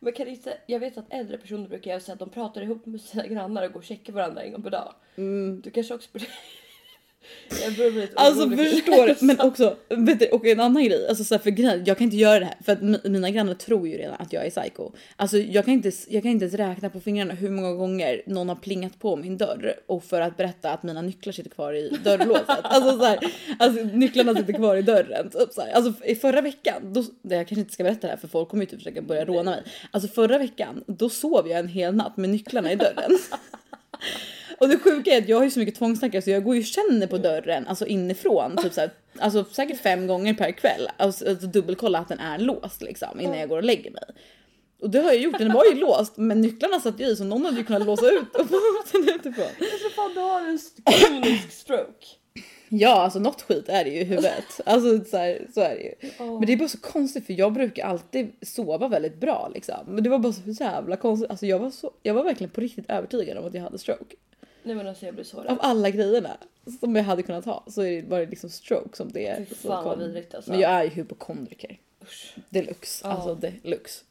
Men kan inte, jag vet att äldre personer brukar göra så att de pratar ihop med sina grannar och går och checkar varandra en gång per dag. Du kanske också borde... Alltså förstår du? Men också, vet du, och en annan grej, alltså så här, för grejen, jag kan inte göra det här för att mi- mina grannar tror ju redan att jag är psycho. Alltså jag kan inte, jag kan inte ens räkna på fingrarna hur många gånger någon har plingat på min dörr och för att berätta att mina nycklar sitter kvar i dörrlåset. Alltså så här, alltså nycklarna sitter kvar i dörren. Typ så här. Alltså i förra veckan, då, jag kanske inte ska berätta det här för folk kommer ju typ försöka börja råna mig. Alltså förra veckan, då sov jag en hel natt med nycklarna i dörren. Och det sjuka är att jag har ju så mycket tvångstankar så jag går ju och känner på dörren, alltså inifrån, typ så här, alltså säkert fem gånger per kväll. Alltså, alltså dubbelkolla att den är låst liksom innan jag går och lägger mig. Och det har jag gjort, den var ju låst men nycklarna satt ju i så någon hade ju kunnat låsa ut och få den utifrån. Alltså fan du har en kronisk stroke. Ja alltså något skit är det ju i huvudet. Alltså så, här, så är det ju. Men det är bara så konstigt för jag brukar alltid sova väldigt bra liksom. Men det var bara så jävla konstigt. Alltså jag var, så, jag var verkligen på riktigt övertygad om att jag hade stroke. Nej men alltså jag blir så Av rädd. alla grejerna som jag hade kunnat ha så är det, var det liksom stroke som det är. Fy fan vad vidrigt alltså. Men jag är ju hypokondriker. Usch. Deluxe. Ja. Alltså deluxe.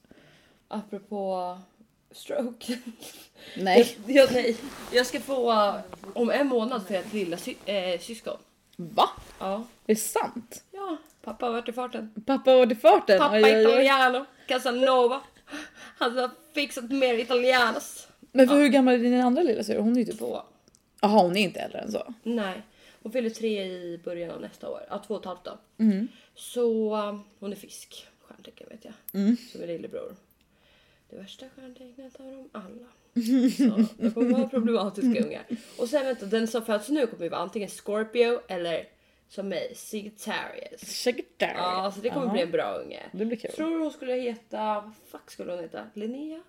Apropå stroke. Nej. Jag, jag, nej. jag ska få om en månad för ett lilla sy- eh, syskon. Va? Ja. Det är sant? ja, pappa har varit i farten. Pappa var i farten. Pappa italiano, Casanova. Han har fixat mer italianos. Men för hur gammal är din andra lilla syster? Hon är ju typ... Två. Jaha hon är inte äldre än så. Nej, hon fyller tre i början av nästa år. Ja, två och ett halvt då. Mm. Så hon är fisk. Stjärntecken vet jag. Mm. Som är lillebror. Det värsta stjärntecknet av dem alla. Så det kommer vara problematiska ungar. Och sen vänta, den som föds nu kommer ju vara antingen Scorpio eller som mig, Sagittarius. Sagittarius. Ja, så det kommer Ja, bli en bra unge. Det blir kul. Tror hon skulle heta, vad fuck skulle hon heta? Linnea?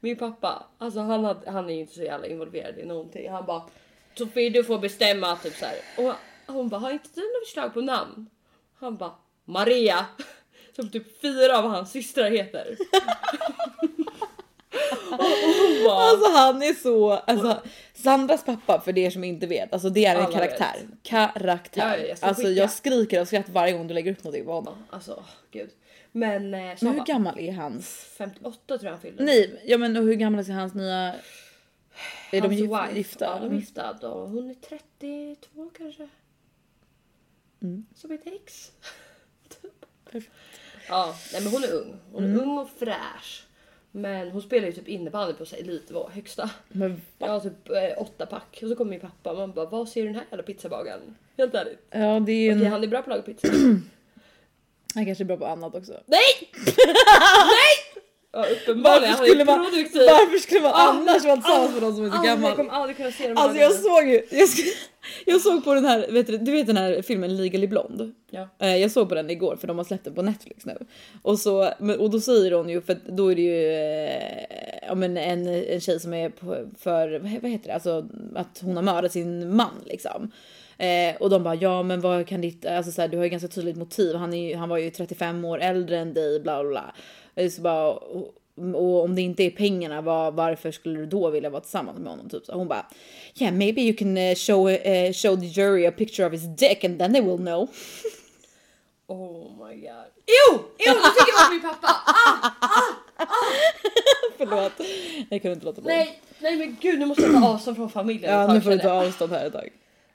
Min pappa, alltså han, hade, han är ju inte så jävla involverad i någonting. Han bara Sofie du får bestämma typ så här. Och hon bara har inte du något förslag på namn? Han bara Maria. Som typ fyra av hans systrar heter. och, och bara, Alltså han är så, alltså Sandras pappa för er som inte vet, alltså det är en Alla karaktär. vet. Karaktär. Ja, ja, jag alltså skicka. jag skriker av skratt varje gång du lägger upp någonting på honom. alltså gud. Men, eh, Men hur bara, gammal är hans? 58 tror jag han fyllde. Nej, ja men och hur gammal är hans nya... Är de Hans gif- wife. gifta? Ja, de är gifta. Och hon är 32 kanske. Mm. Som ett ex. Ja, nej men hon är ung. Hon är Mm. ung och fräsch. Men hon spelar ju typ innebandy på så här elitnivå, högsta. Men, Jag har typ eh, åtta pack och så kommer min pappa och man bara vad ser den här jävla pizzabagaren? Helt ärligt. ja, det är ju Okej en... han är bra på att laga pizza. Han kanske är bra på annat också. Nej! Nej! Ja uppenbarligen, han är man, produktiv. varför skulle man Ah, annars vara tillsammans med någon som är så Aldrig, gammal? Jag kommer aldrig kunna se dem Alltså jag såg ju, jag, sk- jag såg på den här, vet du, du vet den här filmen Legally Blonde? Ja. Eh, Jag såg på den igår för de har släppt den på Netflix nu. Och, så, och då säger hon ju, för då är det ju eh, ja, men en, en tjej som är på, för, vad vad heter det, alltså att hon har mördat sin man liksom. Eh, och de bara ja men vad kan ditt, alltså så här, du har ju ganska tydligt motiv, han, är, han var ju 35 år äldre än dig bla bla bla. Eh, Så bara, och, och om det inte är pengarna, var, varför skulle du då vilja vara tillsammans med honom? Typ så hon bara yeah maybe you can eh, show, eh, show the jury a picture of his dick and then they will know. Oh my god. Jo! Jo! Nu tycker jag om min pappa! Förlåt, jag kunde inte låta bli. Nej, nej men gud nu måste jag ta avstånd från familjen Ja nu får du ta avstånd här ett tag.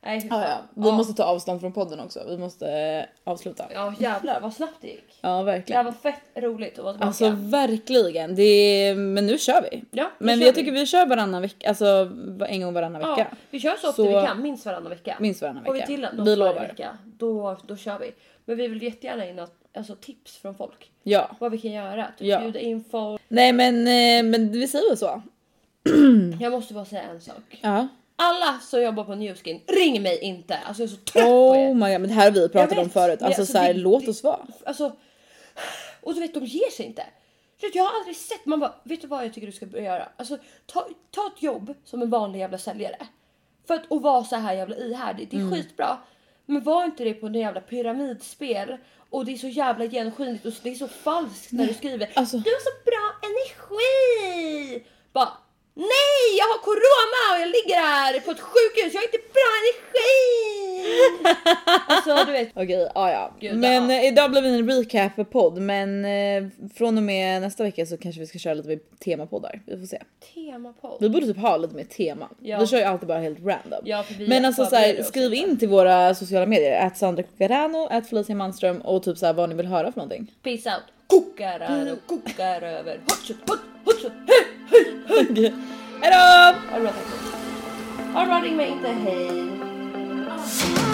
Nej, fy Ja, ja. Vi måste ta avstånd från podden också. Vi måste eh, avsluta. Ja jävlar vad snabbt det gick. Ja Det här verkligen. var fett roligt att vara tillbaka. Alltså verkligen. Det är, men nu kör vi. ja, nu Men kör jag vi. tycker vi kör varannan vecka, alltså en gång varannan Ja, vecka. vi kör så ofta Så- vi kan, minst varannan vecka. Minst varannan Och vi vecka. till Vi något lovar. vecka, då, då kör vi. Men vi vill jättegärna in något, alltså, tips från folk. Ja. Vad vi kan göra. Typ Ja. bjuda in folk. Nej men, eh, men vi säger så. Jag måste bara säga en sak. Ja. Alla som jobbar på Newskin, ring mig inte! Alltså jag är så trött på Oh er. my god, men det här har vi pratat om förut. Alltså alltså, så här, det- låt oss vara. Alltså, och du vet de ger sig inte. Jag har aldrig sett, man bara, vet du vad jag tycker du ska börja göra? Alltså ta, ta ett jobb som en vanlig jävla säljare. För att och vara så här jävla ihärdig, det är Mm. skitbra. Men var inte det på en jävla pyramidspel och det är så jävla genomskinligt och det är så falskt när du skriver Alltså- Du har så bra energi! Bara Nej, jag har corona och jag ligger här på ett sjukhus, jag har inte bra energi! alltså du vet, Okej, ja ja. Gud, Men ja. eh, idag blir det en recap-podd. Men eh, från och med nästa vecka så kanske vi ska köra lite mer temapoddar. Vi får se. temapodd. Vi borde typ ha lite mer teman. Ja. Vi kör ju alltid bara helt random. Ja, Men alltså så förbereder här, oss skriv in till våra sociala medier. Att Sandra Cucarano, att Felicia Manström och typ så här, vad ni vill höra för någonting. Peace out. Kokar här och kokar över. Hotshot, hot, hotshot, hej, Hej, hej! Hejdå! Ha det bra, tack. Ha det bra, ring mig inte. Hej.